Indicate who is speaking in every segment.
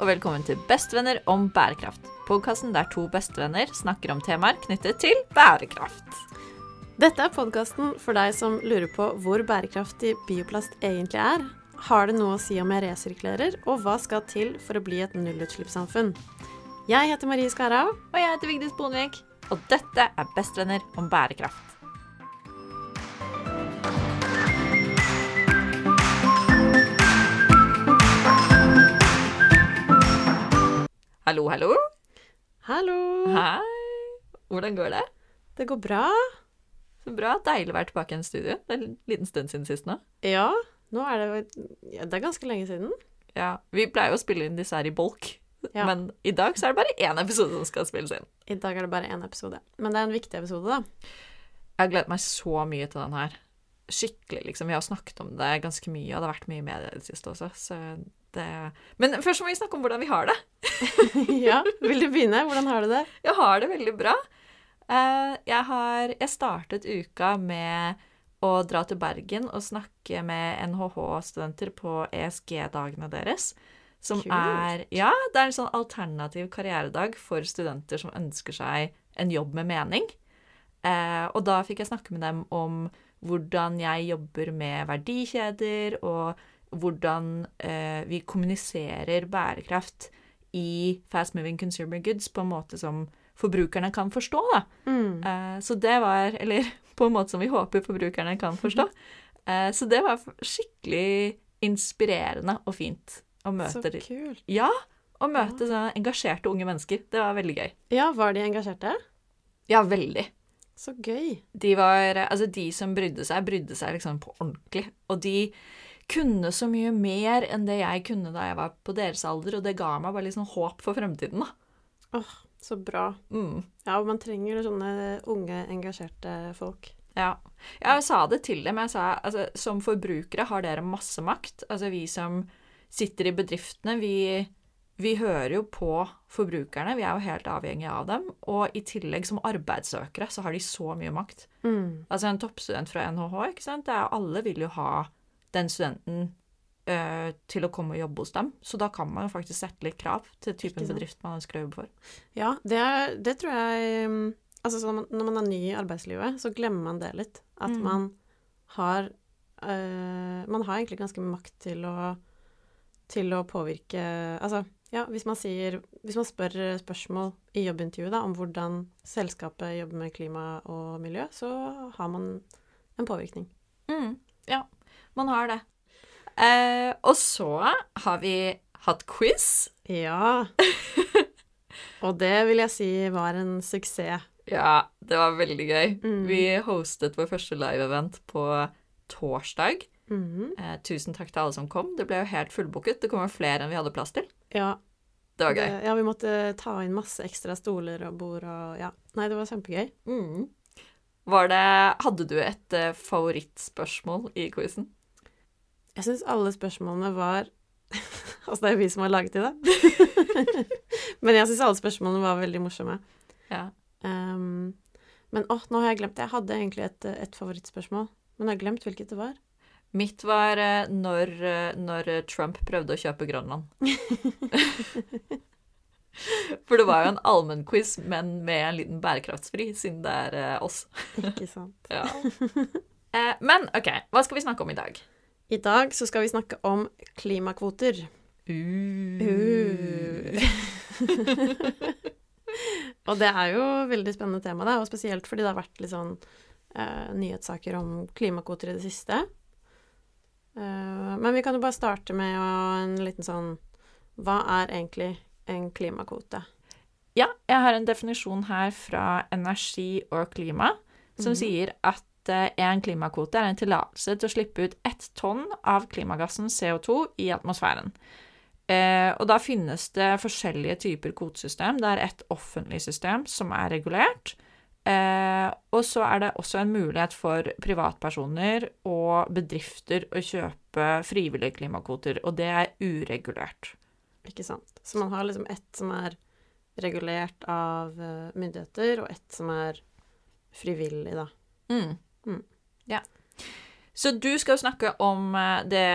Speaker 1: Og velkommen til Bestevenner om bærekraft. Podkasten der to bestevenner snakker om temaer knyttet til bærekraft.
Speaker 2: Dette er podkasten for deg som lurer på hvor bærekraftig bioplast egentlig er. Har det noe å si om jeg resirkulerer, og hva skal til for å bli et nullutslippssamfunn? Jeg heter Marie Skarhaug.
Speaker 1: Og jeg heter Vigdis Bonvik, og dette er Bestevenner om bærekraft. Hallo, hallo.
Speaker 2: Hallo.
Speaker 1: Hei. Hvordan går det?
Speaker 2: Det går bra.
Speaker 1: Så bra. Deilig å være tilbake i en studio. Det er en liten stund siden sist nå.
Speaker 2: Ja, nå er det ja, Det er ganske lenge siden.
Speaker 1: Ja, Vi pleier jo å spille inn disse her i bolk,
Speaker 2: Ja.
Speaker 1: men i dag så er det bare én episode som skal spilles inn.
Speaker 2: I dag er det bare én episode. Men det er en viktig episode, da.
Speaker 1: Jeg har gledet meg så mye til den her. Skikkelig, liksom. Vi har snakket om det ganske mye, og det har vært mye i media i det siste også, så det Men først må vi snakke om hvordan vi har det.
Speaker 2: ja, Vil du begynne? Hvordan har du det?
Speaker 1: Jeg har det veldig bra. Eh, Jeg har Jeg startet uka med å dra til Bergen og snakke med NHH-studenter på ESG-dagene deres. Som
Speaker 2: Kult.
Speaker 1: er Ja, det er en sånn alternativ karrieredag for studenter som ønsker seg en jobb med mening. Eh, og da fikk jeg snakke med dem om hvordan jeg jobber med verdikjeder, og hvordan eh, vi kommuniserer bærekraft i fast moving consumer goods på en måte som forbrukerne kan forstå. Da.
Speaker 2: Mm.
Speaker 1: Eh, så det var Eller på en måte som vi håper forbrukerne kan forstå. Eh, så det var skikkelig inspirerende og fint å
Speaker 2: møte
Speaker 1: møte Så
Speaker 2: kult.
Speaker 1: Ja, å møte sånne engasjerte unge mennesker. Det var veldig gøy.
Speaker 2: Ja, var de engasjerte?
Speaker 1: Ja, veldig.
Speaker 2: Så gøy.
Speaker 1: De var Altså, de som brydde seg, brydde seg liksom på ordentlig. Og de kunne så mye mer enn det jeg kunne da jeg var på deres alder, og det ga meg bare litt sånn håp for fremtiden, da.
Speaker 2: Åh, så bra.
Speaker 1: Mm.
Speaker 2: Ja, man trenger sånne unge, engasjerte folk.
Speaker 1: Ja. Jeg sa det til dem. Jeg sa altså, som forbrukere har dere masse makt. Altså vi som sitter i bedriftene, vi, vi hører jo på forbrukerne. Vi er jo helt avhengige av dem. Og i tillegg som arbeidssøkere så har de så mye makt.
Speaker 2: Mm.
Speaker 1: Altså en toppstudent fra NHH, ikke sant. Det er, alle vil jo ha den studenten øh, til å komme og jobbe hos dem. Så da kan man jo faktisk sette litt krav til typen bedrift man ønsker å jobbe for.
Speaker 2: Ja, det, det tror jeg um, Altså man, når man er ny i arbeidslivet, så glemmer man det litt. At
Speaker 1: Mm.
Speaker 2: man har eh, Man har egentlig ganske makt til å til å påvirke Altså, ja, hvis man sier Hvis man spør spørsmål i jobbintervjuet da, om hvordan selskapet jobber med klima og miljø, så har man en påvirkning.
Speaker 1: Mm, ja, man har det. Eh, og så har vi hatt quiz.
Speaker 2: Ja. og det vil jeg si var en suksess.
Speaker 1: Ja, det var veldig gøy.
Speaker 2: Mm.
Speaker 1: Vi hostet vår første live-event på torsdag.
Speaker 2: Mm.
Speaker 1: Eh, tusen takk til alle som kom. Det ble jo helt fullbooket. Det kom flere enn vi hadde plass til.
Speaker 2: Ja,
Speaker 1: Det var
Speaker 2: det,
Speaker 1: gøy.
Speaker 2: ja, vi måtte ta inn masse ekstra stoler og bord og ja. Nei, det var kjempegøy.
Speaker 1: Mm. Var det Hadde du et eh, favorittspørsmål i quizen?
Speaker 2: Jeg syns alle spørsmålene var Altså, det er vi som har laget de, da. Men jeg syns alle spørsmålene var veldig morsomme.
Speaker 1: Ja.
Speaker 2: Um, men åh, nå har jeg glemt det. Jeg hadde egentlig et, et favorittspørsmål, men jeg har glemt hvilket det var.
Speaker 1: Mitt var eh, når, eh, når Trump prøvde å kjøpe Grønland. For det var jo en allmennquiz, men med en liten bærekraftsfri, siden det er eh, oss.
Speaker 2: Ikke sant.
Speaker 1: Ja. Men OK, hva skal vi snakke om i dag?
Speaker 2: I dag så skal vi snakke om klimakvoter.
Speaker 1: Uh.
Speaker 2: og det er jo veldig spennende tema, da, og spesielt fordi det har vært litt sånn uh, nyhetssaker om klimakvoter i det siste. Eh, men vi kan jo bare starte med en liten sånn Hva er egentlig en klimakvote?
Speaker 1: Ja, jeg har en definisjon her fra Energi og klima, som
Speaker 2: Mhm.
Speaker 1: sier at eh, en klimakvote er en tillatelse til å slippe ut ett tonn av klimagassen CO2 i atmosfæren. Eh, og da finnes det forskjellige typer kvotesystem. Det er et offentlig system som er regulert. Eh, og så er det også en mulighet for privatpersoner og bedrifter å kjøpe frivillige klimakvoter, og det er uregulert.
Speaker 2: Ikke sant? Så man har liksom ett som er regulert av myndigheter, og ett som er frivillig, da.
Speaker 1: Mm.
Speaker 2: Mm.
Speaker 1: Ja. Så du skal jo snakke om eh, det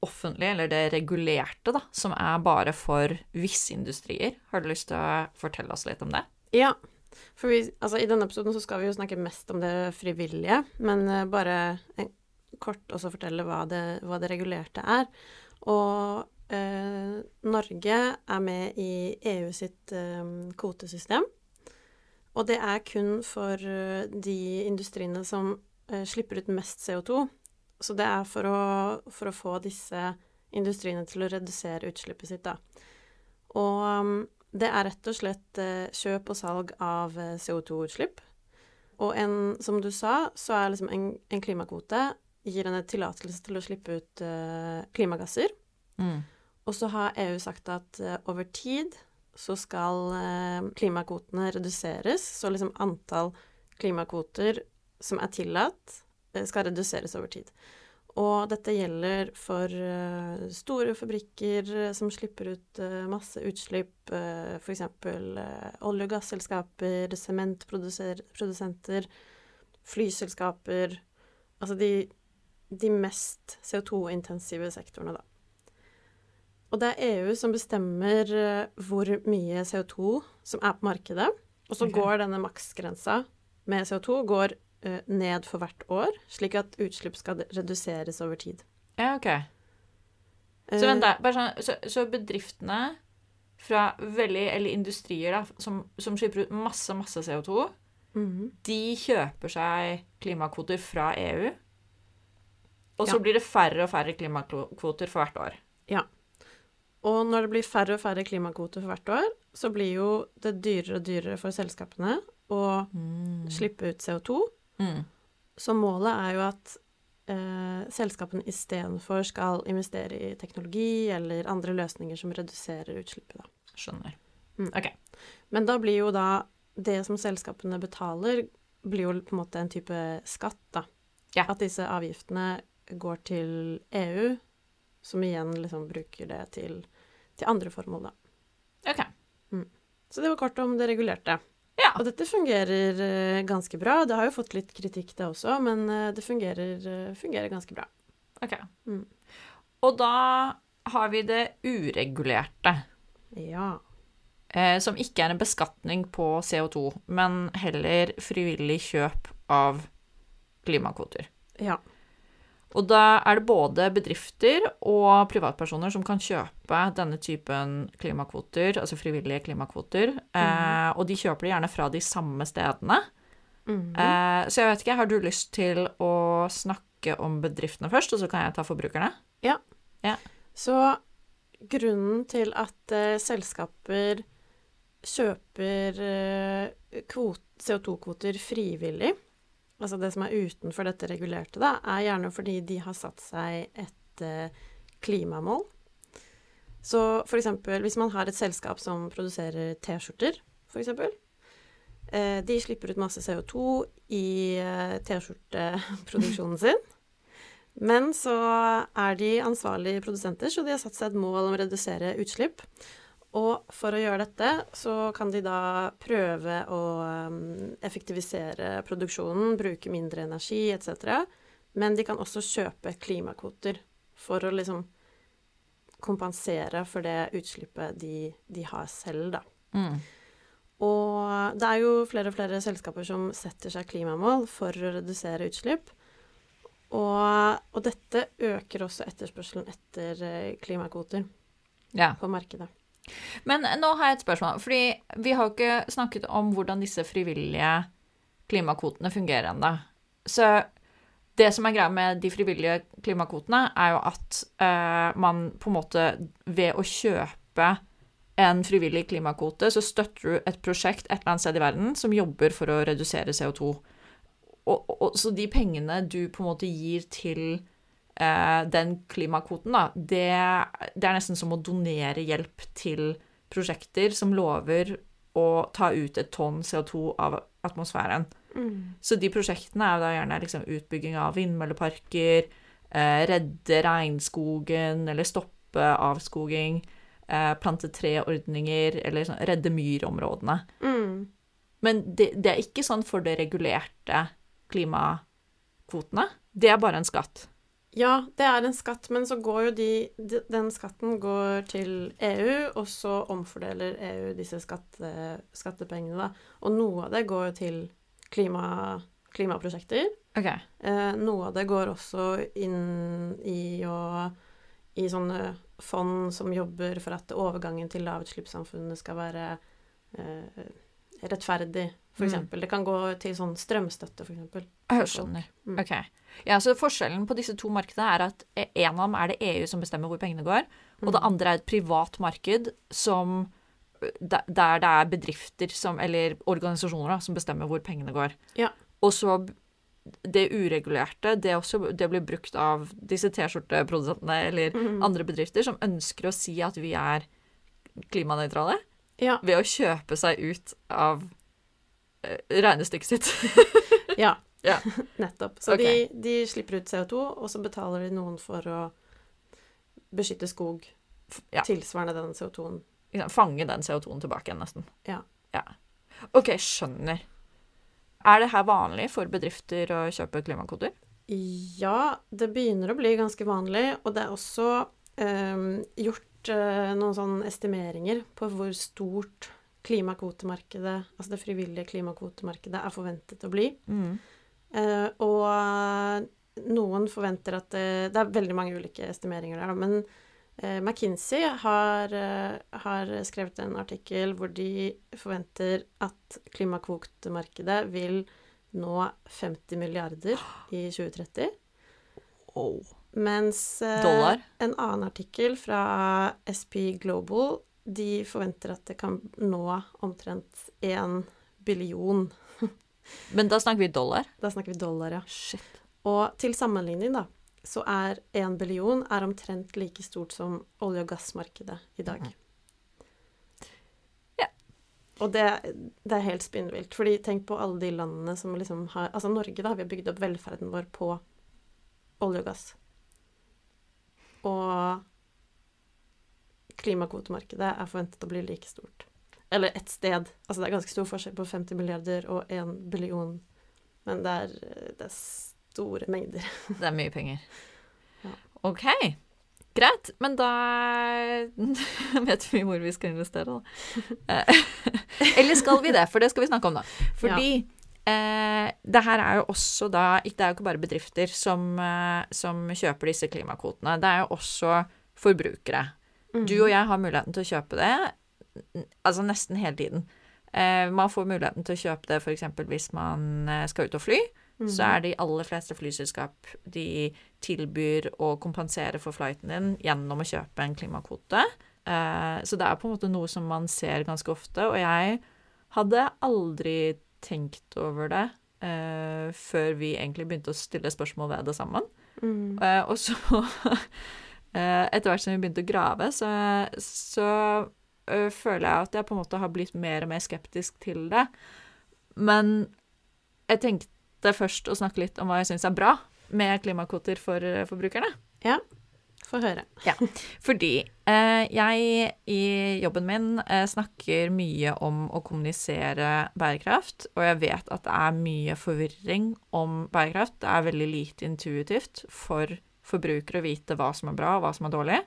Speaker 1: offentlige, eller det regulerte, da, som er bare for visse industrier. Har du lyst til å fortelle oss litt om det?
Speaker 2: Ja. For vi, altså, I denne episoden så skal vi jo snakke mest om det frivillige, men uh, bare kort også fortelle hva det, hva det regulerte er. Og eh, Norge er med i EU sitt eh, kvotesystem. Og det er kun for de industriene som slipper ut mest CO2. Så det er for å, for å, få disse industriene til å redusere utslippet sitt, da. Og um, det er rett og slett eh, kjøp og salg av eh, CO2-utslipp. Og en, som du sa, så er liksom en, en klimakvote gir en tillatelse til å slippe ut klimagasser. Mm. Og så har EU sagt at over tid så skal klimakvotene reduseres. Så liksom antall klimakvoter som er tillatt, skal reduseres over tid. Og dette gjelder for uh, store fabrikker eh, som slipper ut masse utslipp, f.eks. Olje- og gasselskaper, sementprodusenter, flyselskaper Altså de, de mest CO2-intensive sektorene, da. Og det er EU som bestemmer hvor mye CO2 som er på markedet. Og så okay. går denne maksgrensa med CO2 går ned for hvert år, slik at utslipp skal reduseres over tid.
Speaker 1: Ja, OK. Så vent, da. Sånn, så, så, bedriftene fra veldig Eller industrier, da, som, som slipper ut masse, masse CO2, mm -hmm. de kjøper seg klimakvoter fra EU. Og så ja. blir det færre og færre klimakvoter for hvert år.
Speaker 2: Ja. Og når det blir færre og færre klimakvoter for hvert år, så blir jo det dyrere og dyrere for selskapene å mm. slippe ut CO2. Mm. Så målet er jo at eh, selskapene istedenfor skal investere i teknologi eller andre løsninger som reduserer utslippet, da.
Speaker 1: Skjønner. Mm. OK.
Speaker 2: Men da blir jo da det som selskapene betaler, blir jo på en måte en type skatt, da. Ja. At disse avgiftene går til EU, som igjen liksom bruker det til, til andre formål, da.
Speaker 1: OK.
Speaker 2: Mm. Så det var kort om det regulerte. Ja. Og dette fungerer uh, ganske bra. Det har jo fått litt kritikk, det også, men uh, det fungerer, uh, fungerer, ganske bra.
Speaker 1: Ok. Mm. Og da har vi det uregulerte.
Speaker 2: Ja.
Speaker 1: som ikke er en beskatning på CO2, men heller frivillig kjøp av klimakvoter.
Speaker 2: Ja.
Speaker 1: Og da er det både bedrifter og privatpersoner som kan kjøpe denne typen klimakvoter, altså frivillige klimakvoter, mm. eh, og de kjøper det gjerne fra de samme stedene. Mm. Eh, så jeg vet ikke, har du lyst til å snakke om bedriftene først, og så kan jeg ta forbrukerne?
Speaker 2: Ja.
Speaker 1: ja.
Speaker 2: Så grunnen til at eh, selskaper kjøper eh, CO2-kvoter frivillig, altså det som er utenfor dette regulerte, da, er gjerne fordi de har satt seg et eh, klimamål. Så eksempel hvis man har et selskap som produserer T-skjorter, eksempel. Eh, de slipper ut masse CO2 i eh, T-skjorteproduksjonen sin. Men så er de ansvarlige produsenter, så de har satt seg et mål om å redusere utslipp. Og for å gjøre dette, så kan de da prøve å um, effektivisere produksjonen, bruke mindre energi etc. Men de kan også kjøpe klimakvoter for å liksom kompensere for det utslippet de, de har selv, da. Mm. Og det er jo flere og flere selskaper som setter seg klimamål for å redusere utslipp. Og, og dette øker også etterspørselen etter eh, klimakvoter
Speaker 1: ja.
Speaker 2: på markedet.
Speaker 1: Men nå har jeg et spørsmål. Fordi vi har jo ikke snakket om hvordan disse frivillige klimakvotene fungerer ennå. Så det som er greia med de frivillige klimakvotene, er jo at uh, man på en måte ved å kjøpe en frivillig klimakvote, så støtter du et prosjekt et eller annet sted i verden som jobber for å redusere CO2. Og, og, så de pengene du på en måte gir til eh, den klimakvoten, da, det, det, er nesten som å donere hjelp til prosjekter som lover å ta ut et tonn CO2 av atmosfæren. Mm. Så de prosjektene er jo da gjerne liksom utbygging av vindmølleparker, eh, redde regnskogen eller stoppe avskoging, eh, plante treordninger eller sånn, redde myrområdene. Mm. Men det, det, er ikke sånn for det regulerte klimakvotene. Det er bare en skatt.
Speaker 2: Ja, det er en skatt, men så går jo de, de Den skatten går til EU, og så omfordeler EU disse skatte, skattepengene, da. Og noe av det går jo til klima, klimaprosjekter.
Speaker 1: Okay.
Speaker 2: Eh, noe av det går også inn i å I sånne fond som jobber for at overgangen til lavutslippssamfunnet skal være eh, rettferdig, for
Speaker 1: Mm.
Speaker 2: Det kan gå til sånn strømstøtte, eksempel.
Speaker 1: Jeg skjønner.
Speaker 2: Mm.
Speaker 1: Ok. Ja, så Forskjellen på disse to markedene er at en av dem er det EU som bestemmer hvor pengene går, og det
Speaker 2: Mm.
Speaker 1: andre er et privat marked som der det er bedrifter som, eller organisasjoner da, som bestemmer hvor pengene går.
Speaker 2: Ja.
Speaker 1: Og så det uregulerte, det, også, det blir brukt av disse T-skjorteprodusentene eller
Speaker 2: Mm.
Speaker 1: andre bedrifter som ønsker å si at vi er klimanøytrale
Speaker 2: Ja.
Speaker 1: ved å kjøpe seg ut av regnestykket sitt.
Speaker 2: Ja,
Speaker 1: Ja.
Speaker 2: nettopp. Så
Speaker 1: okay.
Speaker 2: de, de slipper ut CO2, og så betaler de noen for å beskytte skog
Speaker 1: Ja.
Speaker 2: tilsvarende den CO2-en.
Speaker 1: Liksom, fange den CO2-en tilbake igjen, nesten.
Speaker 2: Ja. ja.
Speaker 1: OK, skjønner. Er det her vanlig for bedrifter å kjøpe klimakoder?
Speaker 2: Ja, det begynner å bli ganske vanlig, og det er også eh, gjort eh, noen sånne estimeringer på hvor stort klimakvotemarkedet, altså det frivillige klimakvotemarkedet, er forventet å bli. Eh, og noen forventer at det, det er veldig mange ulike estimeringer der, men eh, McKinsey har, eh, har skrevet en artikkel hvor de forventer at klimakvotemarkedet vil nå 50 milliarder i 2030.
Speaker 1: Oh.
Speaker 2: Mens eh,
Speaker 1: Dollar?
Speaker 2: en annen artikkel fra SP Global de forventer at det kan nå omtrent 1 billion.
Speaker 1: Men da snakker vi dollar.
Speaker 2: Da snakker vi dollar, ja.
Speaker 1: Shit.
Speaker 2: Og til sammenligning, da, så er én billion er omtrent like stort som olje- og gassmarkedet i dag.
Speaker 1: Ja.
Speaker 2: Og det, det er helt spinnvilt. fordi tenk på alle de landene som liksom har Altså Norge, da. Vi har bygd opp velferden vår på olje og gass. Og klimakvotemarkedet er forventet å bli like stort. Eller ett sted. Altså det er ganske stor forskjell på 50 milliarder og 1 billion. Men det er, det er store mengder.
Speaker 1: Det er mye penger.
Speaker 2: Ja.
Speaker 1: OK. Greit. Men da vet vi hvor vi skal investere, da. Eh, Eller skal vi det? For det skal vi snakke om, da. Fordi eh, det her er jo også da Det er jo ikke bare bedrifter som, eh, som kjøper disse klimakvotene. Det er jo også forbrukere. Du og jeg har muligheten til å kjøpe det altså nesten hele tiden. Eh, man får muligheten til å kjøpe det f.eks. hvis man eh, skal ut og fly. Så er de aller fleste flyselskap de tilbyr å kompensere for flighten din gjennom å kjøpe en klimakvote. Eh, så det er på en måte noe som man ser ganske ofte. Og jeg hadde aldri tenkt over det eh, før vi egentlig begynte å stille spørsmål ved det sammen.
Speaker 2: Mm.
Speaker 1: Eh, og så, etter hvert som vi begynte å grave, så, så føler jeg at jeg på en måte har blitt mer og mer skeptisk til det. Men jeg tenkte først å snakke litt om hva jeg syns er bra med klimakvoter for forbrukerne.
Speaker 2: Ja, Få høre.
Speaker 1: Fordi eh, jeg i jobben min eh, snakker mye om å kommunisere bærekraft, og jeg vet at det er mye forvirring om bærekraft. Det er veldig lite intuitivt for forbrukere å vite hva som er bra og hva som er dårlig.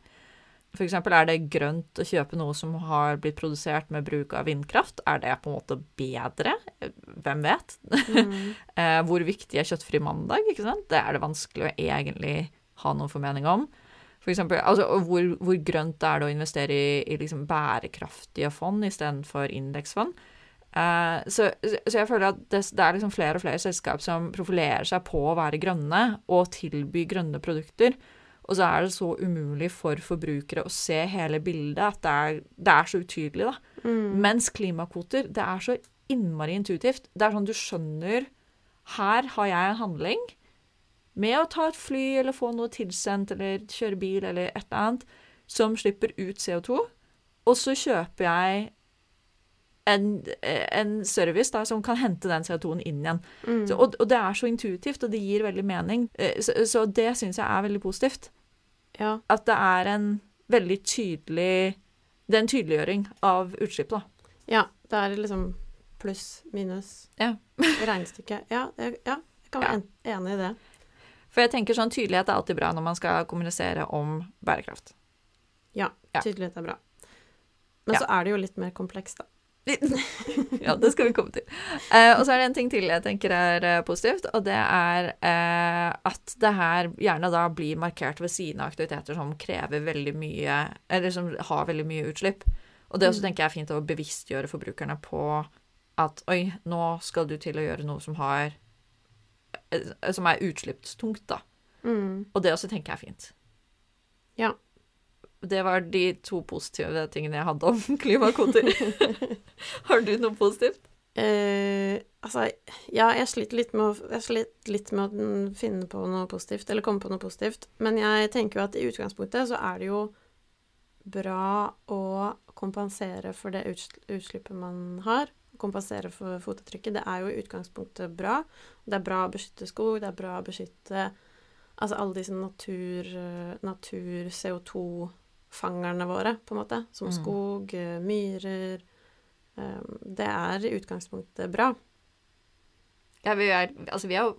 Speaker 1: For eksempel er det grønt å kjøpe noe som har blitt produsert med bruk av vindkraft. Er det på en måte bedre? Hvem vet?
Speaker 2: Mm.
Speaker 1: Eh, hvor viktig er kjøttfri mandag? ikke sant? Det er det vanskelig å egentlig ha noen formening om. For eksempel, altså, hvor, hvor grønt er det å investere i, i liksom bærekraftige fond istedenfor indeksfond? Uh, så, så jeg føler at det, det er liksom flere og flere selskap som profilerer seg på å være grønne og tilby grønne produkter. Og så er det så umulig for forbrukere å se hele bildet at det er, det er så utydelig, da.
Speaker 2: Mm.
Speaker 1: Mens klimakvoter, det er så innmari intuitivt. Det er sånn du skjønner Her har jeg en handling med å ta et fly eller få noe tilsendt eller kjøre bil eller et eller annet som slipper ut CO2, og så kjøper jeg en, en service da, som kan hente den CO2-en inn igjen.
Speaker 2: Mm.
Speaker 1: Så, og, og det er så intuitivt, og det gir veldig mening. Eh, Så, så det syns jeg er veldig positivt.
Speaker 2: Ja.
Speaker 1: At det er en veldig tydelig Det er en tydeliggjøring av utslipp, da.
Speaker 2: ja. Det er liksom pluss, minus
Speaker 1: Ja.
Speaker 2: regnestykket. Ja, det, ja, jeg kan være en, enig i det.
Speaker 1: For jeg tenker sånn tydelighet er alltid bra når man skal kommunisere om bærekraft.
Speaker 2: Ja,
Speaker 1: Ja.
Speaker 2: tydelighet er bra. Men
Speaker 1: Ja.
Speaker 2: så er det jo litt mer komplekst, da.
Speaker 1: Ja, det skal vi komme til. Eh, og så er det en ting til jeg tenker er eh, positivt, og det er eh, at det her gjerne da blir markert ved siden av aktiviteter som krever veldig mye Eller som har veldig mye utslipp. Og det også
Speaker 2: Mm.
Speaker 1: tenker jeg er fint å bevisstgjøre forbrukerne på at oi, nå skal du til å gjøre noe som har eh, Som er utslippstungt, da.
Speaker 2: Mm.
Speaker 1: Og det også tenker jeg er fint.
Speaker 2: Ja
Speaker 1: det var de to positive tingene jeg hadde om klimakvoter. Har du noe positivt?
Speaker 2: Eh, altså, ja, jeg sliter litt med å, slitt litt med å finne på noe positivt, eller komme på noe positivt. Men jeg tenker jo at i utgangspunktet så er det jo bra å kompensere for det utslippet man har. Kompensere for fotavtrykket. Det er jo i utgangspunktet bra. Det er bra å beskytte skog, det er bra å beskytte altså alle disse natur, natur CO2 fangerne våre, på en måte. Som
Speaker 1: mm.
Speaker 2: skog, eh, myrer ehm, Det er i utgangspunktet bra.
Speaker 1: Ja, vi er, altså, vi er jo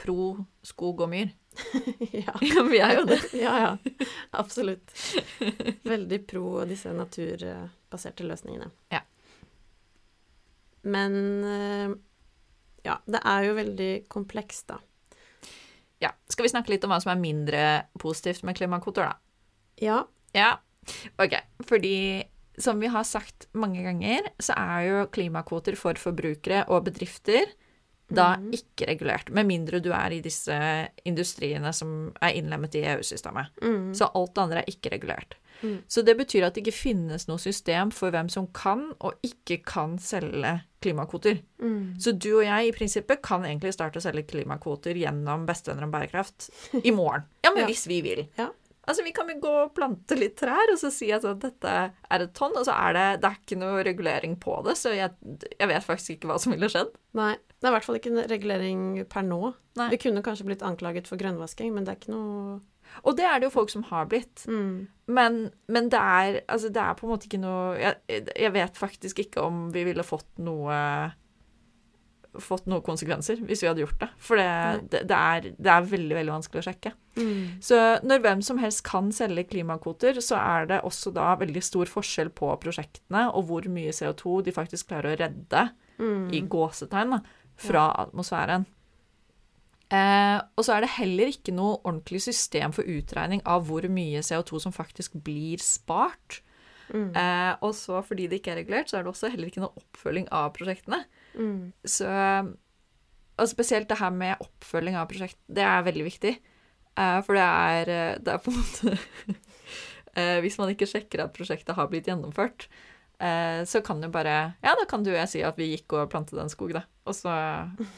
Speaker 1: pro skog og myr.
Speaker 2: ja.
Speaker 1: ja. Vi er jo det.
Speaker 2: ja, ja. Absolutt. Veldig pro disse naturbaserte løsningene.
Speaker 1: Ja.
Speaker 2: Men eh, ja, det er jo veldig komplekst, da.
Speaker 1: Ja. Skal vi snakke litt om hva som er mindre positivt med klimakvoter, da?
Speaker 2: Ja,
Speaker 1: ja. OK. Fordi som vi har sagt mange ganger, så er jo klimakvoter for forbrukere og bedrifter da
Speaker 2: mm.
Speaker 1: ikke regulert. Med mindre du er i disse industriene som er innlemmet i EU-systemet.
Speaker 2: Mm.
Speaker 1: Så alt det andre er ikke regulert.
Speaker 2: Mm.
Speaker 1: Så det betyr at det ikke finnes noe system for hvem som kan og ikke kan selge klimakvoter.
Speaker 2: Mm.
Speaker 1: Så du og jeg i prinsippet kan egentlig starte å selge klimakvoter gjennom Bestevenner om bærekraft i morgen. Ja, men
Speaker 2: Ja.
Speaker 1: hvis vi vil.
Speaker 2: Ja.
Speaker 1: Altså, vi kan jo gå og plante litt trær, og så si at dette er et tonn, og så er det, det er ikke noe regulering på det, så jeg, jeg vet faktisk ikke hva som ville skjedd.
Speaker 2: Nei, det er i hvert fall ikke en regulering per nå.
Speaker 1: Nei.
Speaker 2: Vi kunne kanskje blitt anklaget for grønnvasking, men det er ikke noe
Speaker 1: Og det er det jo folk som har blitt.
Speaker 2: mm.
Speaker 1: Men, men det er altså det er på en måte ikke noe jeg, jeg vet faktisk ikke om vi ville fått noe fått noen konsekvenser hvis vi hadde gjort det. For det, det, det, er, det er veldig veldig vanskelig å sjekke.
Speaker 2: Mm.
Speaker 1: Så når hvem som helst kan selge klimakvoter, så er det også da veldig stor forskjell på prosjektene og hvor mye CO2 de faktisk klarer å redde
Speaker 2: Mm.
Speaker 1: i gåsetegn da, fra atmosfæren. Eh, og så er det heller ikke noe ordentlig system for utregning av hvor mye CO2 som faktisk blir spart.
Speaker 2: Mm.
Speaker 1: Eh, og så fordi det ikke er regulert, så er det også heller ikke noe oppfølging av prosjektene.
Speaker 2: Mm.
Speaker 1: Så Og spesielt det her med oppfølging av prosjekt, det er veldig viktig. Eh, for det er, eh, det er på en måte eh, Hvis man ikke sjekker at prosjektet har blitt gjennomført, eh, så kan jo bare Ja, da kan du og jeg si at vi gikk og plantet en skog, da. Og så,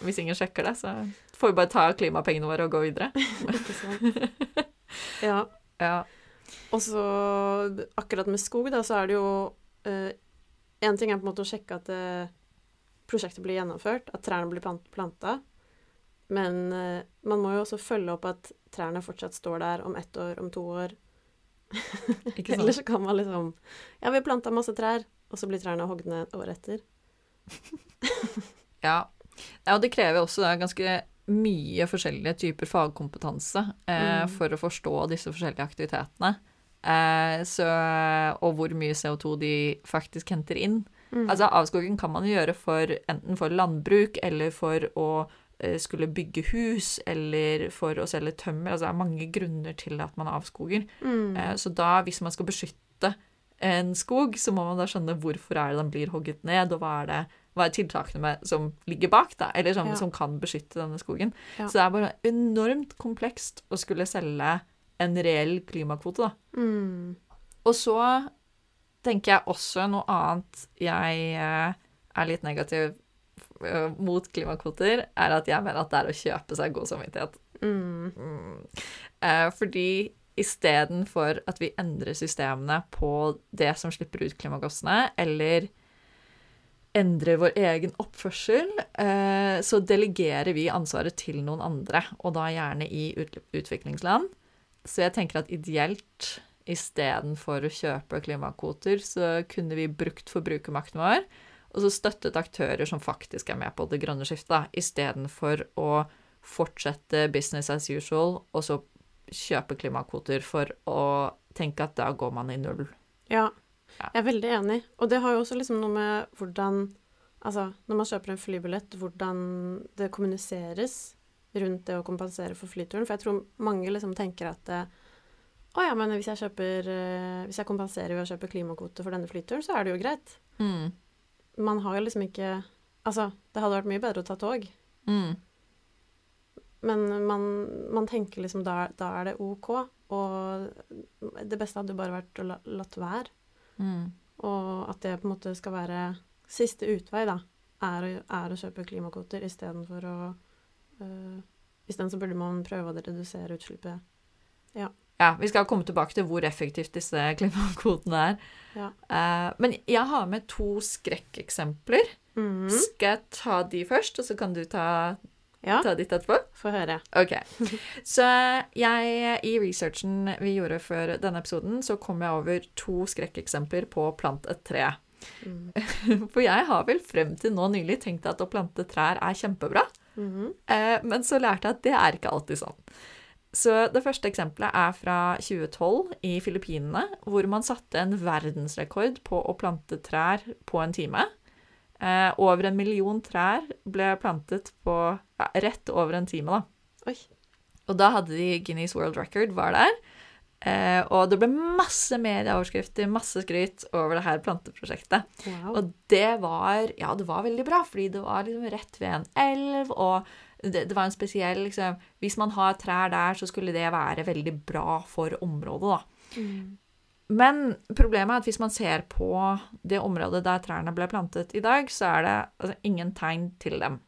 Speaker 1: hvis ingen sjekker det, så får vi bare ta klimapengene våre og gå videre.
Speaker 2: Ikke sant? Ja.
Speaker 1: Ja.
Speaker 2: Og så akkurat med skog, da, så er det jo Én ting er på en måte å sjekke at eh, prosjektet blir gjennomført, at trærne blir plant planta. Men eh, man må jo også følge opp at trærne fortsatt står der om ett år, om to år. Eller så kan man liksom Ja, vi planta masse trær, og så blir trærne hogd ned året etter.
Speaker 1: Ja. ja, og det krever også da ganske mye forskjellige typer fagkompetanse eh,
Speaker 2: Mm.
Speaker 1: for å forstå disse forskjellige aktivitetene. Eh, så, og hvor mye CO2 de faktisk henter inn.
Speaker 2: Mm.
Speaker 1: Altså Avskoging kan man gjøre for enten for landbruk eller for å eh, skulle bygge hus eller for å selge tømmer. Altså det er mange grunner til at man avskoger.
Speaker 2: Mm.
Speaker 1: Eh, Så da, hvis man skal beskytte en skog, så må man da skjønne hvorfor er det den blir hogget ned, og hva er, det, hva er tiltakene med, som ligger bak, da, eller som,
Speaker 2: Ja.
Speaker 1: som kan beskytte denne skogen.
Speaker 2: Ja.
Speaker 1: Så det er bare enormt komplekst å skulle selge en reell klimakvote, da.
Speaker 2: Mm.
Speaker 1: Og så tenker jeg også noe annet jeg eh, er litt negativ eh, mot klimakvoter, er at jeg mener at det er å kjøpe seg god samvittighet.
Speaker 2: Mm.
Speaker 1: Mm. Eh, fordi istedenfor at vi endrer systemene på det som slipper ut klimagassene, eller endrer vår egen oppførsel, eh, så delegerer vi ansvaret til noen andre, og da gjerne i utviklingsland. Så jeg tenker at ideelt, istedenfor å kjøpe klimakvoter, så kunne vi brukt forbrukermakten vår, og så støttet aktører som faktisk er med på det grønne skiftet, istedenfor å fortsette business as usual, og så kjøpe klimakvoter for å tenke at da går man i null.
Speaker 2: Ja. Jeg er veldig enig. Og det har jo også liksom noe med hvordan Altså, når man kjøper en flybillett, hvordan det kommuniseres rundt det å kompensere for flyturen. For jeg tror mange liksom tenker at det, å ja, men hvis jeg kjøper eh, Hvis jeg kompenserer ved å kjøpe klimakvote for denne flyturen, så er det jo greit.
Speaker 1: Mm.
Speaker 2: Man har jo liksom ikke Altså, det hadde vært mye bedre å ta tog.
Speaker 1: Mm.
Speaker 2: Men man, man tenker liksom da, da er det OK. Og det beste hadde jo bare vært å la, latt være.
Speaker 1: Mm.
Speaker 2: Og at det på en måte skal være siste utvei, da, er, å- er å kjøpe klimakvoter istedenfor å øh, Isteden så burde man prøve å redusere utslippet.
Speaker 1: Ja, vi skal komme tilbake til hvor effektivt disse klimakvotene er.
Speaker 2: Ja.
Speaker 1: Uh, men jeg har med to skrekkeksempler.
Speaker 2: Mm.
Speaker 1: Skal jeg ta de først, og så kan du ta,
Speaker 2: Ja,
Speaker 1: ta ditt etterpå?
Speaker 2: få høre.
Speaker 1: Ok. Så jeg, i researchen vi gjorde før denne episoden, så kom jeg over to skrekkeksempler på plant et tre.
Speaker 2: Mm.
Speaker 1: For jeg har vel frem til nå nylig tenkt at å plante trær er kjempebra. Eh, men så lærte jeg at det er ikke alltid sånn. Så det første eksempelet er fra 2012 i Filippinene, hvor man satte en verdensrekord på å plante trær på en time. Eh, over en million trær ble plantet på ja, rett over en time, da.
Speaker 2: Oi.
Speaker 1: Og da hadde de Guinness World Record var der. Eh, og det ble masse medieoverskrifter, masse skryt over det her planteprosjektet.
Speaker 2: Wow.
Speaker 1: Og det var Ja, det var veldig bra, fordi det var liksom rett ved en elv, og det, det var en spesiell liksom Hvis man har trær der, så skulle det være veldig bra for området, da.
Speaker 2: Mm.
Speaker 1: Men problemet er at hvis man ser på det området der trærne ble plantet i dag, så er det altså, ingen tegn til dem.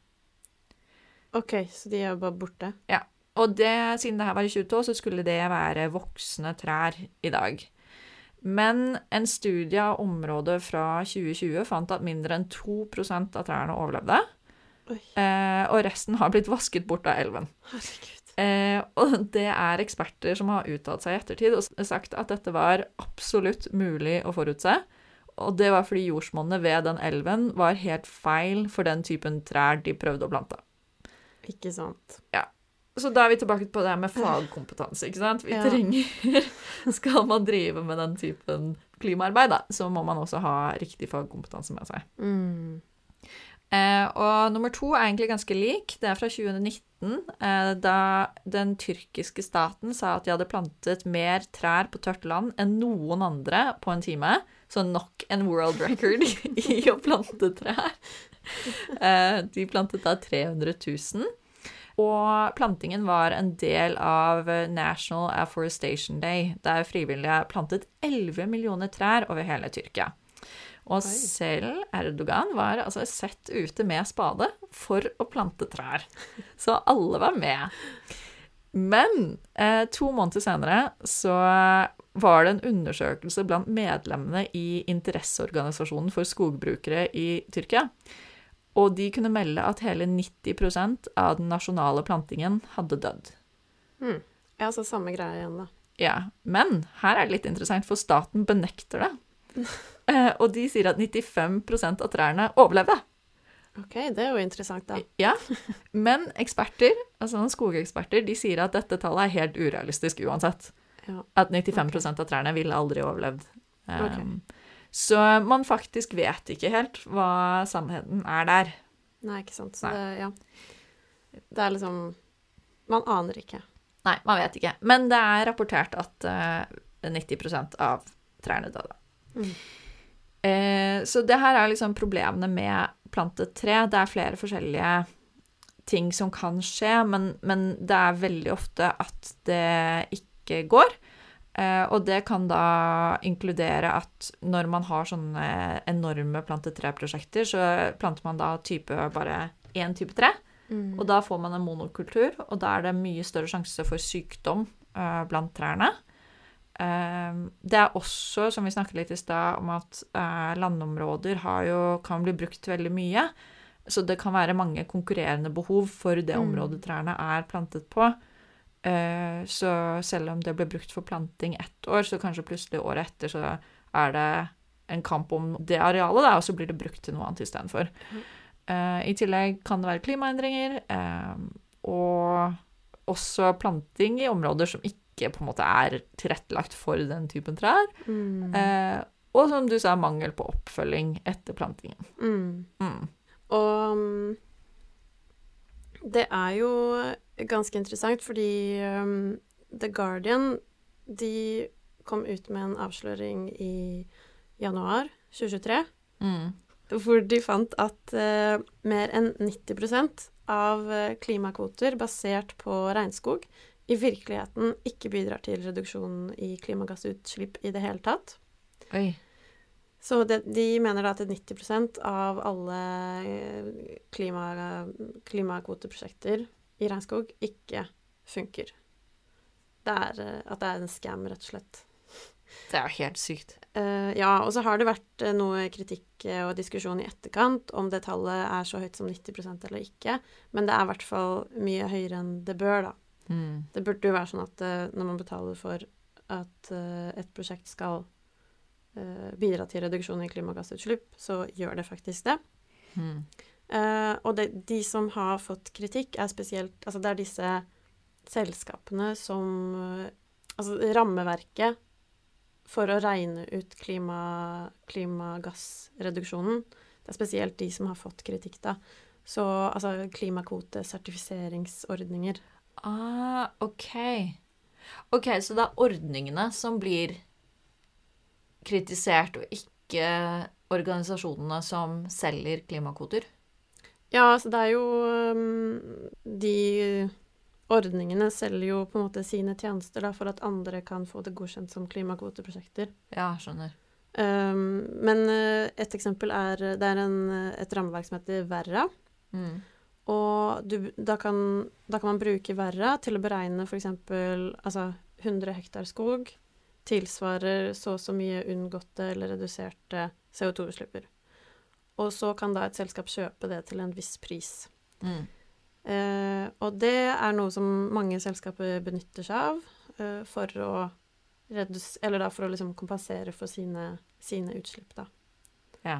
Speaker 2: OK, så de er bare borte. Ja.
Speaker 1: Og det, siden det her var i 2012, så skulle det være voksne trær i dag. Men en studie av området fra 2020 fant at mindre enn 2% av trærne overlevde. Eh, og resten har blitt vasket bort av elven.
Speaker 2: Herregud.
Speaker 1: Eh, og det er eksperter som har uttalt seg i ettertid og sagt at dette var absolutt mulig å forutse. Og det var fordi jordsmonnet ved den elven var helt feil for den typen trær de prøvde å plante.
Speaker 2: Ikke sant. Ja.
Speaker 1: Så da er vi tilbake på det med fagkompetanse, ikke sant? Vi
Speaker 2: Ja.
Speaker 1: trenger Skal man drive med den typen klimaarbeid, da, så må man også ha riktig fagkompetanse med seg.
Speaker 2: Mm.
Speaker 1: Eh, og nummer to er egentlig ganske lik. Det er fra 2019, eh, da den tyrkiske staten sa at de hadde plantet mer trær på tørt land enn noen andre på en time. Så nok en world record i å plante trær. Eh, de plantet da 300 000. Og plantingen var en del av National Afforestation Day, der frivillige plantet 11 millioner trær over hele Tyrkia. Og
Speaker 2: Oi.
Speaker 1: selv Erdogan var altså sett ute med spade for å plante trær. Så alle var med. Men eh, to måneder senere så var det en undersøkelse blant medlemmene i interesseorganisasjonen for skogbrukere i Tyrkia. Og de kunne melde at hele 90% av den nasjonale plantingen hadde dødd.
Speaker 2: Mm. Ja, så samme greie igjen, da.
Speaker 1: Ja, Men her er det litt interessant, for staten benekter det. Eh, og de sier at 95% av trærne overlevde.
Speaker 2: OK, det er jo interessant, da.
Speaker 1: Ja, Men eksperter, altså skogeksperter, de sier at dette tallet er helt urealistisk uansett.
Speaker 2: Ja.
Speaker 1: At 95 okay. av trærne ville aldri overlevd. Um,
Speaker 2: Ok.
Speaker 1: Så man faktisk vet ikke helt hva sannheten er der.
Speaker 2: Nei, ikke sant. Så
Speaker 1: Nei.
Speaker 2: det, ja. Det er liksom Man aner ikke.
Speaker 1: Nei, man vet ikke. Men det er rapportert at uh, 90% av trærne døde.
Speaker 2: Mm.
Speaker 1: Eh, så det her er liksom problemene med plantet tre. Det er flere forskjellige ting som kan skje, men, men det er veldig ofte at det ikke går. Eh, og det kan da inkludere at når man har sånne enorme plantet tre-prosjekter, så planter man da type bare én type tre.
Speaker 2: Mm.
Speaker 1: Og da får man en monokultur, og da er det mye større sjanse for sykdom eh, blant trærne. Eh, det er også, som vi snakket litt i stad, om at eh, landområder har jo, kan bli brukt veldig mye. Så det kan være mange konkurrerende behov for det
Speaker 2: Mm.
Speaker 1: området trærne er plantet på. Eh, så selv om det ble brukt for planting ett år, så kanskje plutselig året etter så er det en kamp om det arealet, da, og så blir det brukt til noe annet istedenfor.
Speaker 2: Mhm.
Speaker 1: Eh, I tillegg kan det være klimaendringer. eh, og også planting i områder som ikke på en måte er tilrettelagt for den typen trær.
Speaker 2: Mm.
Speaker 1: Eh, og som du sa, mangel på oppfølging etter plantingen.
Speaker 2: Mm.
Speaker 1: Mm.
Speaker 2: Og mm, det er jo ganske interessant, fordi um, The Guardian de kom ut med en avsløring i januar 2023,
Speaker 1: Mm.
Speaker 2: hvor de fant at uh, mer enn 90 av eh, klimakvoter basert på regnskog i virkeligheten ikke bidrar til reduksjon i klimagassutslipp i det hele tatt.
Speaker 1: Oi.
Speaker 2: Så det, de mener da at 90% av alle eh, klima, klimakvoteprosjekter i regnskog ikke funker. Det er, eh, at det er en scam, rett og slett.
Speaker 1: Det er jo helt sykt.
Speaker 2: Uh, ja, og så har det vært noe kritikk og diskusjon i etterkant om det tallet er så høyt som 90% eller ikke, men det er i hvert fall mye høyere enn det bør, da.
Speaker 1: Mm.
Speaker 2: Det burde jo være sånn at eh, når man betaler for at eh, et prosjekt skal eh, bidra til reduksjon i klimagassutslipp, så gjør det faktisk det.
Speaker 1: Mm.
Speaker 2: Uh, og det, de som har fått kritikk, er spesielt Altså det er disse selskapene som Altså rammeverket for å regne ut klima, klimagassreduksjonen. Det er spesielt de som har fått kritikk, da. Så altså klimakvotesertifiseringsordninger.
Speaker 1: Ah, OK. OK, så det er ordningene som blir kritisert, og ikke organisasjonene som selger klimakvoter?
Speaker 2: Ja, altså det er jo um, De ordningene selger jo på en måte sine tjenester da, for at andre kan få det godkjent som klimakvoteprosjekter.
Speaker 1: Ja, skjønner.
Speaker 2: Um, men uh, et eksempel er Det er en, et rammeverk som heter Verra.
Speaker 1: Mm.
Speaker 2: Og du, da, kan, da kan man bruke Verra til å beregne f.eks. Altså 100 hektar skog tilsvarer så og så mye unngåtte eller reduserte CO2-utslipper. Og så kan da et selskap kjøpe det til en viss pris.
Speaker 1: Mm.
Speaker 2: Eh, og det er noe som mange selskaper benytter seg av eh, for å redusere Eller da for å liksom kompensere for sine, sine utslipp, da.
Speaker 1: Ja.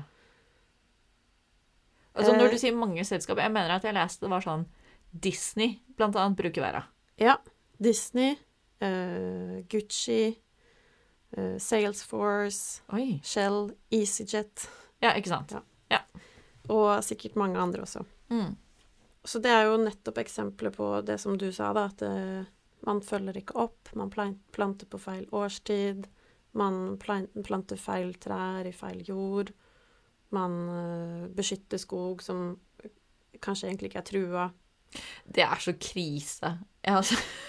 Speaker 1: Altså, når
Speaker 2: Eh,
Speaker 1: du sier mange selskaper Jeg mener at jeg leste det var sånn Disney blant annet bruker Vera.
Speaker 2: Ja. Disney, uh, Gucci, uh, Salesforce,
Speaker 1: Oi.
Speaker 2: Shell, EasyJet
Speaker 1: Ja, ikke sant?
Speaker 2: Ja. og sikkert mange andre også.
Speaker 1: Mm.
Speaker 2: Så det er jo nettopp eksempler på det som du sa, da, at uh, man følger ikke opp, man planter på feil årstid, man planter feil trær i feil jord, man eh, beskytter skog som kanskje egentlig ikke er trua.
Speaker 1: Det er så krise. Jeg har,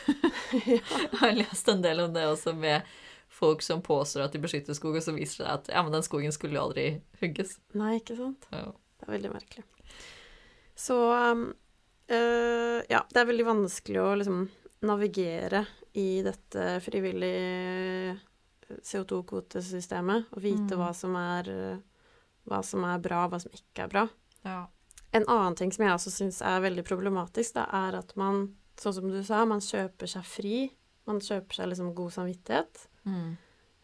Speaker 1: jeg har lest en del om det også, med folk som påstår at de beskytter skog, og så viser det seg at ja, men den skogen skulle jo aldri hugges.
Speaker 2: Nei, ikke sant?
Speaker 1: Ja.
Speaker 2: Det er veldig merkelig. Så øh, ja, det er veldig vanskelig å liksom navigere i dette frivillige CO2-kvotesystemet og vite
Speaker 1: Mm.
Speaker 2: hva, som er, hva som er bra, hva som ikke er bra.
Speaker 1: Ja.
Speaker 2: En annen ting som jeg også syns er veldig problematisk, da, er at man, sånn som du sa, man kjøper seg fri. Man kjøper seg liksom god samvittighet.
Speaker 1: Mm.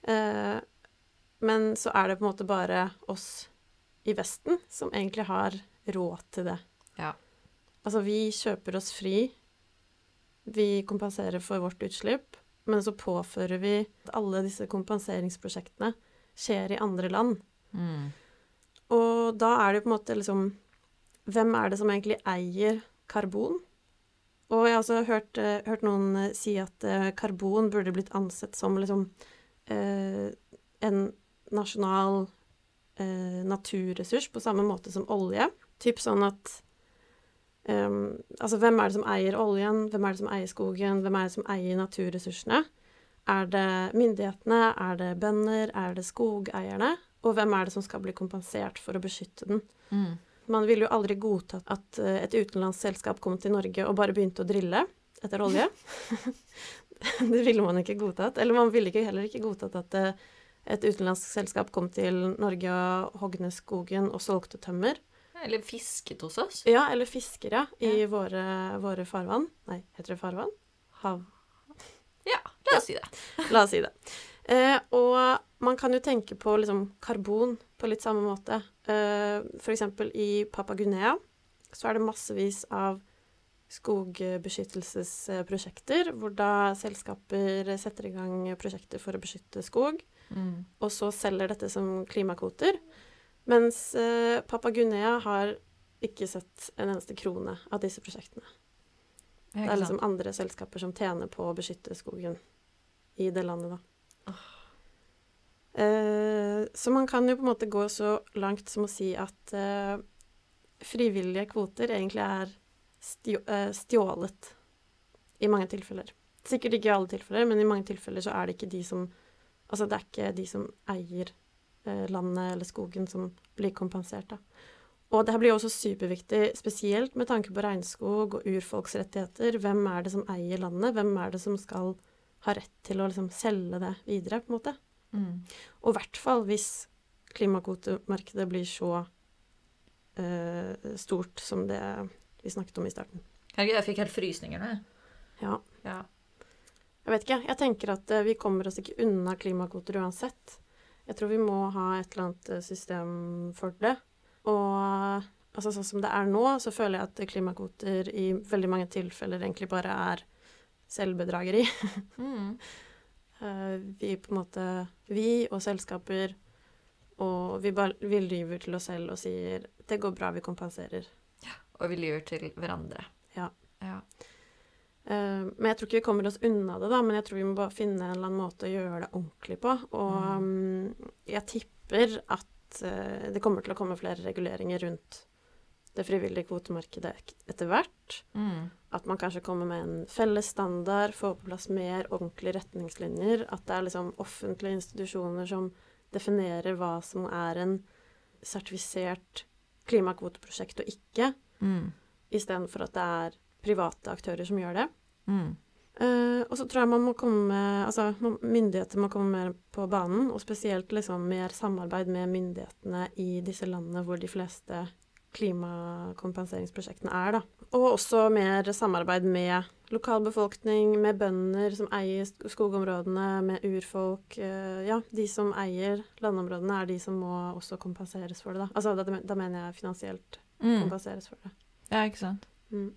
Speaker 2: Eh, men så er det på en måte bare oss i Vesten som egentlig har råd til det.
Speaker 1: Ja.
Speaker 2: Altså, vi kjøper oss fri. Vi kompenserer for vårt utslipp, men så påfører vi at alle disse kompenseringsprosjektene skjer i andre land.
Speaker 1: Mm.
Speaker 2: Og da er det jo på en måte liksom Hvem er det som egentlig eier karbon? Og jeg har også hørt, eh, hørt noen eh, si at eh, karbon burde blitt ansett som liksom eh, en nasjonal eh, naturressurs på samme måte som olje. Typ sånn at ehm, Altså, hvem er det som eier oljen? Hvem er det som eier skogen? Hvem er det som eier naturressursene? Er det myndighetene? Er det bønder? Er det skogeierne? Og hvem er det som skal bli kompensert for å beskytte den?
Speaker 1: Mm.
Speaker 2: Man ville jo aldri godtatt at eh, et utenlandsk selskap kom til Norge og bare begynte å drille etter olje. det ville man ikke godtatt. Eller man ville ikke, heller ikke godtatt at eh, et utenlandsk selskap kom til Norge og hogde skogen og solgte tømmer.
Speaker 1: Eller fisket hos oss.
Speaker 2: Ja, eller fisker, ja, i
Speaker 1: Ja.
Speaker 2: Våre, våre farvann. Nei, heter det farvann? Hav.
Speaker 1: Ja, la oss si det.
Speaker 2: La oss si det. Eh, og man kan jo tenke på liksom karbon på litt samme måte. Eh, eksempel i Papagunea så er det massevis av skogbeskyttelsesprosjekter, hvor da selskaper setter i gang prosjekter for å beskytte skog,
Speaker 1: Mm.
Speaker 2: og så selger dette som klimakvoter. Mens eh, Guinea har ikke sett en eneste krone av disse prosjektene. Det er liksom andre selskaper som tjener på å beskytte skogen i det landet, da. Eh, så man kan jo på en måte gå så langt som å si at eh, frivillige kvoter egentlig er eh, stjålet i mange tilfeller. Sikkert ikke i alle tilfeller, men i mange tilfeller så er det ikke de som Altså det er ikke de som eier landet eller skogen som blir kompensert, da. Og det her blir også superviktig, spesielt med tanke på regnskog og urfolksrettigheter. Hvem er det som eier landet? Hvem er det som skal ha rett til å liksom selge det videre, på en måte?
Speaker 1: Mm.
Speaker 2: Og i hvert fall hvis klimakvotemarkedet blir så uh, stort som det vi snakket om i starten.
Speaker 1: Herregud, jeg fikk helt frysninger nå.
Speaker 2: Ja.
Speaker 1: Ja.
Speaker 2: Jeg vet ikke. Jeg tenker at eh, vi kommer oss ikke unna klimakvoter uansett. Jeg tror vi må ha et eller annet eh, system for det. Og altså, sånn som det er nå, så føler jeg at klimakvoter i veldig mange tilfeller egentlig bare er selvbedrageri.
Speaker 1: Mm.
Speaker 2: Eh, vi på en måte Vi og selskaper og vi, bare, vi lyver til oss selv og sier 'det går bra, vi kompenserer'.
Speaker 1: Ja, Og vi lyver til hverandre.
Speaker 2: Ja.
Speaker 1: ja.
Speaker 2: Uh, men jeg tror ikke vi kommer oss unna det, da, men jeg tror vi må bare finne en eller annen måte å gjøre det ordentlig på. Og mm, jeg tipper at uh, det kommer til å komme flere reguleringer rundt det frivillige kvotemarkedet etter hvert.
Speaker 1: Mm.
Speaker 2: At man kanskje kommer med en felles standard, får på plass mer ordentlige retningslinjer. At det er liksom offentlige institusjoner som definerer hva som er en sertifisert klimakvoteprosjekt og ikke,
Speaker 1: Mm.
Speaker 2: istedenfor at det er private aktører som gjør det.
Speaker 1: Mm.
Speaker 2: Uh, og så tror jeg man må komme Altså myndigheter må komme mer på banen, og spesielt liksom mer samarbeid med myndighetene i disse landene hvor de fleste klimakompenseringsprosjektene er, da. Og også mer samarbeid med lokalbefolkning, med bønder som eier skogområdene, med urfolk. eh, ja, de som eier landområdene, er de som må også kompenseres for det, da. Altså, da, da mener jeg finansielt
Speaker 1: Mm.
Speaker 2: kompenseres for det.
Speaker 1: Ja, ikke sant.
Speaker 2: Mm.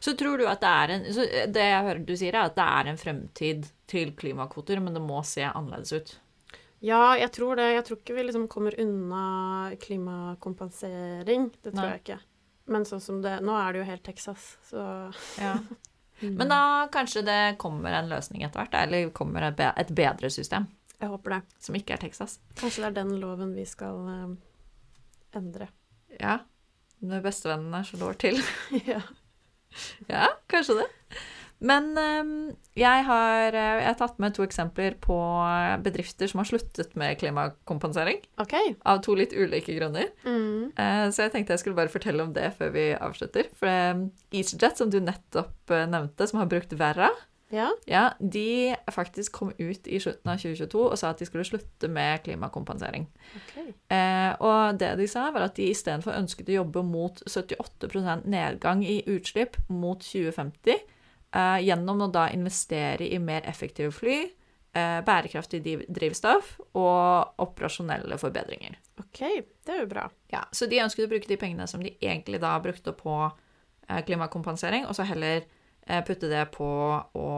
Speaker 1: Så tror du at det er en så Det jeg hører du sier, er at det er en fremtid til klimakvoter, men det må se annerledes ut.
Speaker 2: Ja, jeg tror det. Jeg tror ikke vi liksom kommer unna klimakompensering. Det tror
Speaker 1: Nei.
Speaker 2: jeg ikke. Men sånn som det Nå er det jo helt Texas, så
Speaker 1: Ja. Men da kanskje det kommer en løsning etter hvert, eller kommer et, bedre system,
Speaker 2: Jeg håper det.
Speaker 1: som ikke er Texas.
Speaker 2: Kanskje det er den loven vi skal eh, endre.
Speaker 1: Ja. Når bestevennen slår til.
Speaker 2: ja.
Speaker 1: Ja, kanskje det. Men ehm, jeg, har, eh, jeg har tatt med to eksempler på bedrifter som har sluttet med klimakompensering.
Speaker 2: OK.
Speaker 1: Av to litt ulike grunner.
Speaker 2: Mm.
Speaker 1: Eh, Så jeg tenkte jeg skulle bare fortelle om det før vi avslutter. For eh, EasyJet, som du nettopp eh, nevnte, som har brukt Verra,
Speaker 2: Ja.
Speaker 1: ja, de faktisk kom ut i slutten av 2022 og sa at de skulle slutte med klimakompensering.
Speaker 2: OK.
Speaker 1: Eh, og det de sa, var at de istedenfor ønsket å jobbe mot 78% nedgang i utslipp mot 2050, eh, gjennom å da investere i mer effektive fly, uh, bærekraftig drivstoff og operasjonelle forbedringer.
Speaker 2: OK. Det er jo bra.
Speaker 1: Ja, så de ønsket å bruke de pengene som de egentlig da brukte på uh, klimakompensering, og så heller putte det på å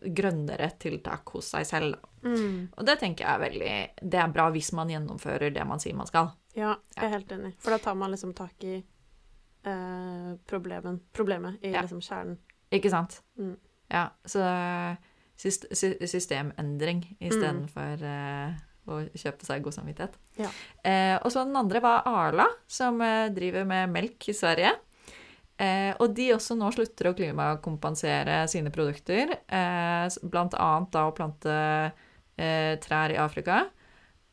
Speaker 1: grønnere tiltak hos seg selv.
Speaker 2: Mm.
Speaker 1: Og det tenker jeg er veldig Det er bra hvis man gjennomfører det man sier man skal.
Speaker 2: Ja, jeg er helt enig. For da tar man liksom tak i eh, problemen, problemet i
Speaker 1: Ja.
Speaker 2: liksom kjernen.
Speaker 1: Ikke sant?
Speaker 2: Mm.
Speaker 1: Ja, så syst sy- systemendring istedenfor eh, å kjøpe seg god samvittighet.
Speaker 2: Ja.
Speaker 1: Eh, og så den andre var Arla, som eh, driver med melk i Sverige. Eh, og de også nå slutter å klimakompensere sine produkter, eh, blant annet da å plante eh, trær i Afrika.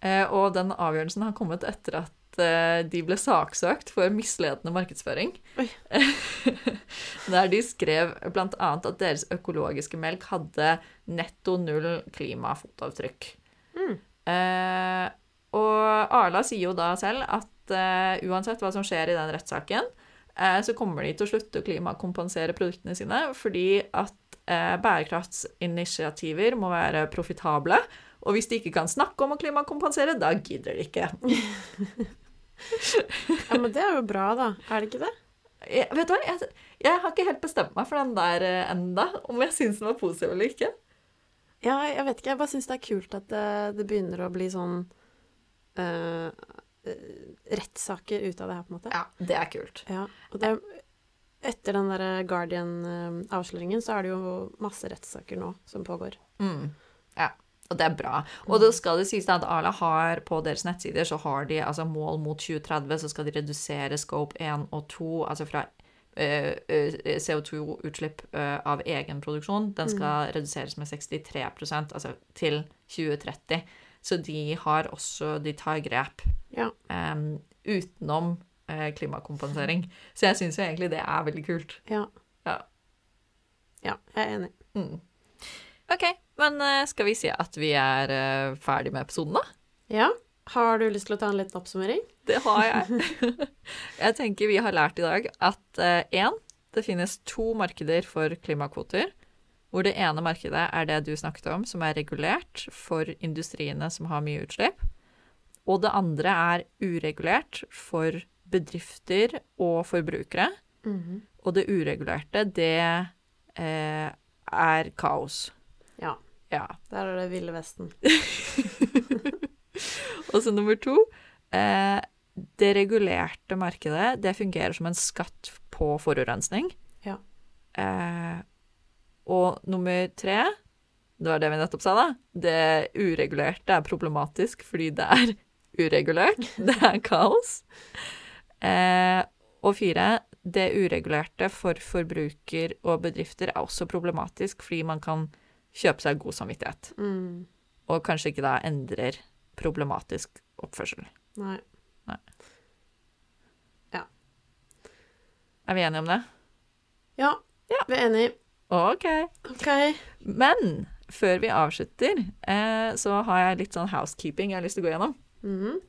Speaker 1: Eh, og den avgjørelsen har kommet etter at eh, de ble saksøkt for misledende markedsføring. Der de skrev annet at deres økologiske melk hadde netto null klimafotavtrykk.
Speaker 2: Mm.
Speaker 1: Eh, og Arla sier jo da selv at eh, uansett hva som skjer i den rettssaken, eh, så kommer de til å slutte å klimakompensere produktene sine, fordi at eh, bærekraftsinitiativer må være profitable. Og hvis de ikke kan snakke om å klimakompensere, da gidder de ikke.
Speaker 2: Ja, men det er jo bra, da. Er det ikke det?
Speaker 1: jeg, vet du hva, jeg, jeg har ikke helt bestemt meg for den der eh, enda, om jeg syns den var positiv eller ikke.
Speaker 2: Ja, jeg vet ikke. Jeg bare syns det er kult at det, det begynner å bli sånn eh, eh, rettssaker ut av det her, på en måte.
Speaker 1: Ja, det er kult.
Speaker 2: Ja, og det, etter den der Guardian-avsløringen så er det jo masse rettssaker nå som pågår.
Speaker 1: Mm. Og det er bra. Og da skal det sies at Arla har på deres nettsider så har de altså mål mot 2030, så skal de redusere scope 1 og 2, altså fra eh, eh, CO2-utslipp eh, av egen produksjon. Den skal reduseres med 63% altså til 2030. Så de har også De tar grep
Speaker 2: Ja.
Speaker 1: um, utenom klimakompensering. Så jeg syns jo egentlig det er veldig kult.
Speaker 2: Ja.
Speaker 1: Ja.
Speaker 2: Ja, jeg er enig.
Speaker 1: Mm. OK, men eh, skal vi si at vi er eh, ferdig med episoden, da?
Speaker 2: Ja. Har du lyst til å ta en liten oppsummering?
Speaker 1: Det har jeg. jeg tenker vi har lært i dag at én, det finnes to markeder for klimakvoter. Hvor det ene markedet er det du snakket om, som er regulert for industriene som har mye utslipp. Og det andre er uregulert for bedrifter og forbrukere. Og det uregulerte, det eh, er kaos.
Speaker 2: Ja.
Speaker 1: Ja.
Speaker 2: Der er det Ville Vesten.
Speaker 1: Og så nummer to eh, Det regulerte markedet, det fungerer som en skatt på forurensning.
Speaker 2: Ja.
Speaker 1: Eh, og nummer tre Det var det vi nettopp sa, da. Det uregulerte er problematisk fordi det er uregulert. Det er kaos. Eh, og fire Det uregulerte for forbruker og bedrifter er også problematisk fordi man kan kjøpe seg god samvittighet.
Speaker 2: Mm.
Speaker 1: Og kanskje ikke da endrer problematisk oppførsel.
Speaker 2: Nei. Ja.
Speaker 1: Er vi enige om det?
Speaker 2: Ja,
Speaker 1: Ja.
Speaker 2: vi er enige.
Speaker 1: OK.
Speaker 2: okay.
Speaker 1: Men før vi avslutter, eh, så har jeg litt sånn housekeeping jeg har lyst til å gå gjennom.
Speaker 2: Mm.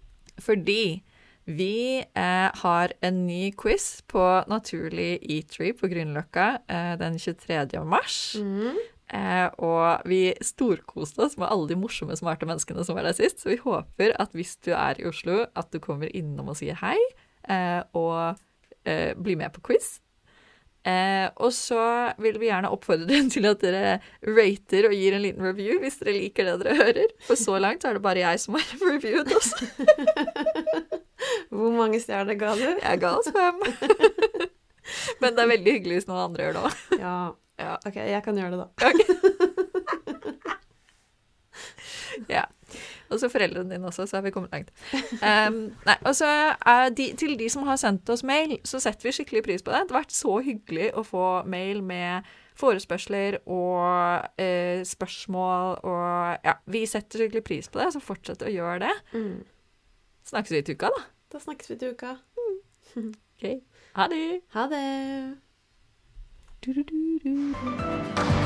Speaker 1: Fordi vi eh, har en ny quiz på Naturlig Eatery på Grünerløkka eh, den 23. mars.
Speaker 2: Mhm.
Speaker 1: Eh, og vi storkoste oss med alle de morsomme, smarte menneskene som var der sist. Så vi håper at hvis du er i Oslo, at du kommer innom og sier hei, eh, og eh, blir med på quiz. Eh, og så vil vi gjerne oppfordre dere til at dere rater og gir en liten review hvis dere liker det dere hører. For så langt så er det bare jeg som har reviewet oss.
Speaker 2: Hvor mange stjerner ga du?
Speaker 1: Jeg ga oss fem. Men det er veldig hyggelig hvis noen andre gjør det òg.
Speaker 2: Ja.
Speaker 1: Ja.
Speaker 2: OK, jeg kan gjøre det, da.
Speaker 1: Ja. Og så foreldrene dine også, så har vi kommet langt. Um, nei, og så er de, Til de som har sendt oss mail, så setter vi skikkelig pris på det. Det har vært så hyggelig å få mail med forespørsler og eh, spørsmål og Ja, vi setter skikkelig pris på det, så fortsett å gjøre det.
Speaker 2: Mm.
Speaker 1: Snakkes vi til uka, da.
Speaker 2: Da snakkes vi til uka.
Speaker 1: Ok. Ha det.
Speaker 2: Ha det.
Speaker 1: Du, du, du, du.